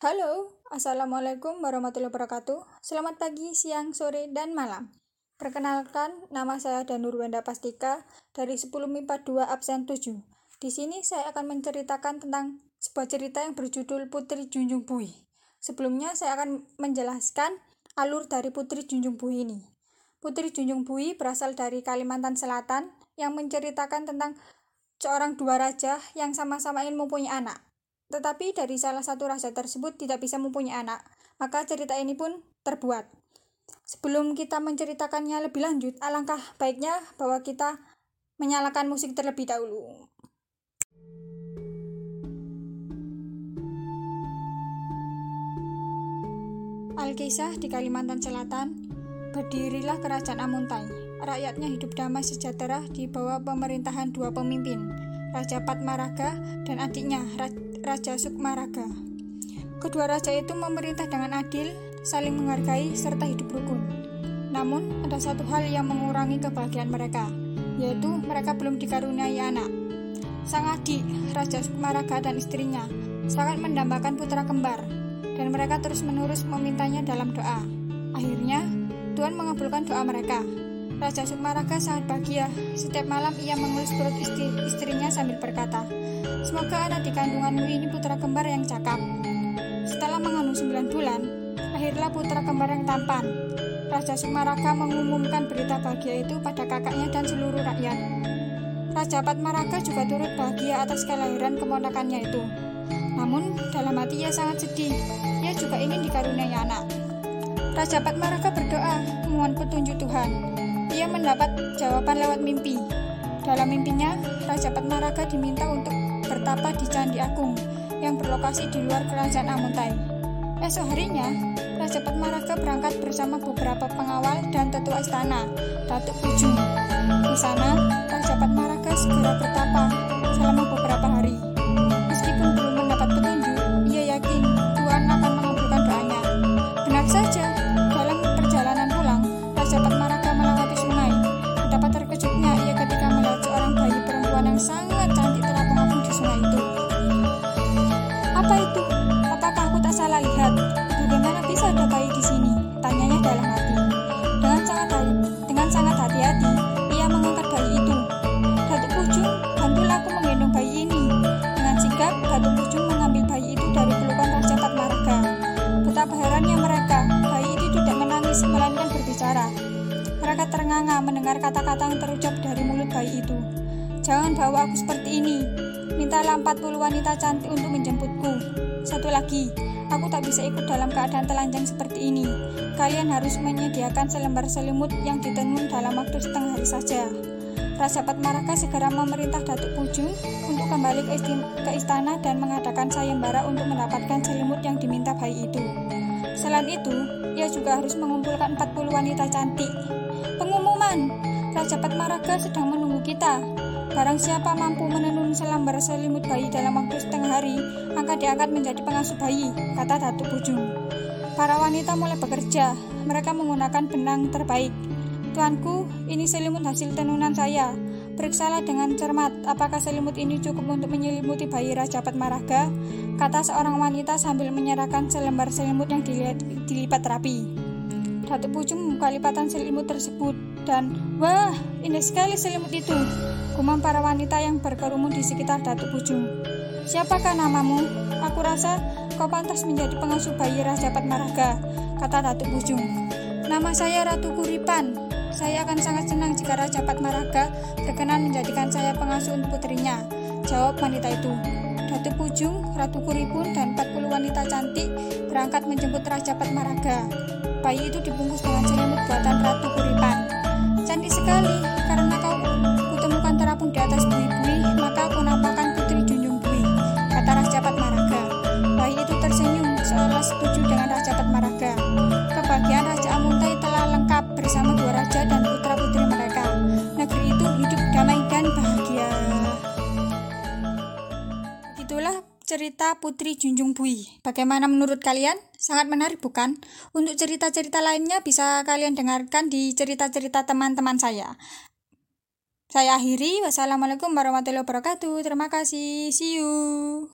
Halo, Assalamualaikum warahmatullahi wabarakatuh. Selamat pagi, siang, sore, dan malam. Perkenalkan, nama saya Danur Wenda Pastika dari 10 MIPA 2 absen 7. Di sini saya akan menceritakan tentang sebuah cerita yang berjudul Putri Junjung Bui. Sebelumnya saya akan menjelaskan alur dari Putri Junjung Bui ini. Putri Junjung Bui berasal dari Kalimantan Selatan yang menceritakan tentang seorang dua raja yang sama-sama ingin mempunyai anak. Tetapi dari salah satu raja tersebut tidak bisa mempunyai anak, maka cerita ini pun terbuat. Sebelum kita menceritakannya lebih lanjut, alangkah baiknya bahwa kita menyalakan musik terlebih dahulu. Alkisah di Kalimantan Selatan, berdirilah kerajaan Amuntai. Rakyatnya hidup damai sejahtera di bawah pemerintahan dua pemimpin, Raja Patmaraga dan adiknya Raja Sukmaraga. Kedua raja itu memerintah dengan adil, saling menghargai, serta hidup rukun. Namun, ada satu hal yang mengurangi kebahagiaan mereka, yaitu mereka belum dikaruniai anak. Sang adik, Raja Sukmaraga dan istrinya, sangat mendambakan putra kembar, dan mereka terus-menerus memintanya dalam doa. Akhirnya, Tuhan mengabulkan doa mereka. Raja Sukmaraga sangat bahagia. Setiap malam ia mengelus perut istri, istrinya sambil berkata, Semoga anak di kandunganmu ini putra kembar yang cakap. Setelah mengandung sembilan bulan, lahirlah putra kembar yang tampan. Raja Sumaraka mengumumkan berita bahagia itu pada kakaknya dan seluruh rakyat. Raja Patmaraga juga turut bahagia atas kelahiran keponakannya itu. Namun, dalam hati ia sangat sedih. Ia juga ingin dikaruniai anak. Raja Patmaraga berdoa memohon petunjuk Tuhan. Ia mendapat jawaban lewat mimpi. Dalam mimpinya, Raja Patmaraga diminta untuk bertapa di Candi Agung yang berlokasi di luar kerajaan Amuntai. Esok harinya, Raja Patmaraga berangkat bersama beberapa pengawal dan tetua istana, Datuk Pujung. Di sana, Raja Patmaraga segera bertapa selama beberapa hari. Salah lihat? Bagaimana bisa ada bayi di sini? Tanyanya dalam hati. Dengan sangat hati, dengan sangat hati-hati, ia mengangkat bayi itu. Datuk Pujung, bantulah aku menggendong bayi ini. Dengan sigap, Datuk Pujung mengambil bayi itu dari pelukan Raja Patmaraga. Betapa herannya mereka, bayi itu tidak menangis, melainkan berbicara. Mereka ternganga mendengar kata-kata yang terucap dari mulut bayi itu. Jangan bawa aku seperti ini, Mintalah 40 wanita cantik untuk menjemputku. Satu lagi, aku tak bisa ikut dalam keadaan telanjang seperti ini. Kalian harus menyediakan selembar selimut yang ditenun dalam waktu setengah hari saja. Raja Patmaraka segera memerintah Datuk Pujung untuk kembali ke, istana dan mengadakan sayembara untuk mendapatkan selimut yang diminta bayi itu. Selain itu, ia juga harus mengumpulkan 40 wanita cantik. Pengumuman, Raja Patmaraga sedang menunggu kita. Barang siapa mampu menenun selambar selimut bayi dalam waktu setengah hari, akan diangkat menjadi pengasuh bayi, kata Datuk Bujung. Para wanita mulai bekerja, mereka menggunakan benang terbaik. Tuanku, ini selimut hasil tenunan saya. Periksalah dengan cermat apakah selimut ini cukup untuk menyelimuti bayi Raja Patmaraga, kata seorang wanita sambil menyerahkan selembar selimut yang dilihat, dilipat rapi. Datuk Pucung membuka lipatan selimut tersebut dan wah, indah sekali selimut itu. Gumam para wanita yang berkerumun di sekitar Datuk Pucung. Siapakah namamu? Aku rasa kau pantas menjadi pengasuh bayi Raja Patmaraga, kata Datuk Pucung. Nama saya Ratu Kuripan. Saya akan sangat senang jika Raja Patmaraga berkenan menjadikan saya pengasuh untuk putrinya. Jawab wanita itu. Datuk Pujung, Ratu Kuripun, dan 40 wanita cantik berangkat menjemput Raja Patmaraga. Bayi itu dibungkus dengan selimut buatan Ratu Kuripan. Cantik sekali, Itulah cerita Putri Junjung Bui. Bagaimana menurut kalian? Sangat menarik bukan? Untuk cerita-cerita lainnya bisa kalian dengarkan di cerita-cerita teman-teman saya. Saya akhiri. Wassalamualaikum warahmatullahi wabarakatuh. Terima kasih. See you.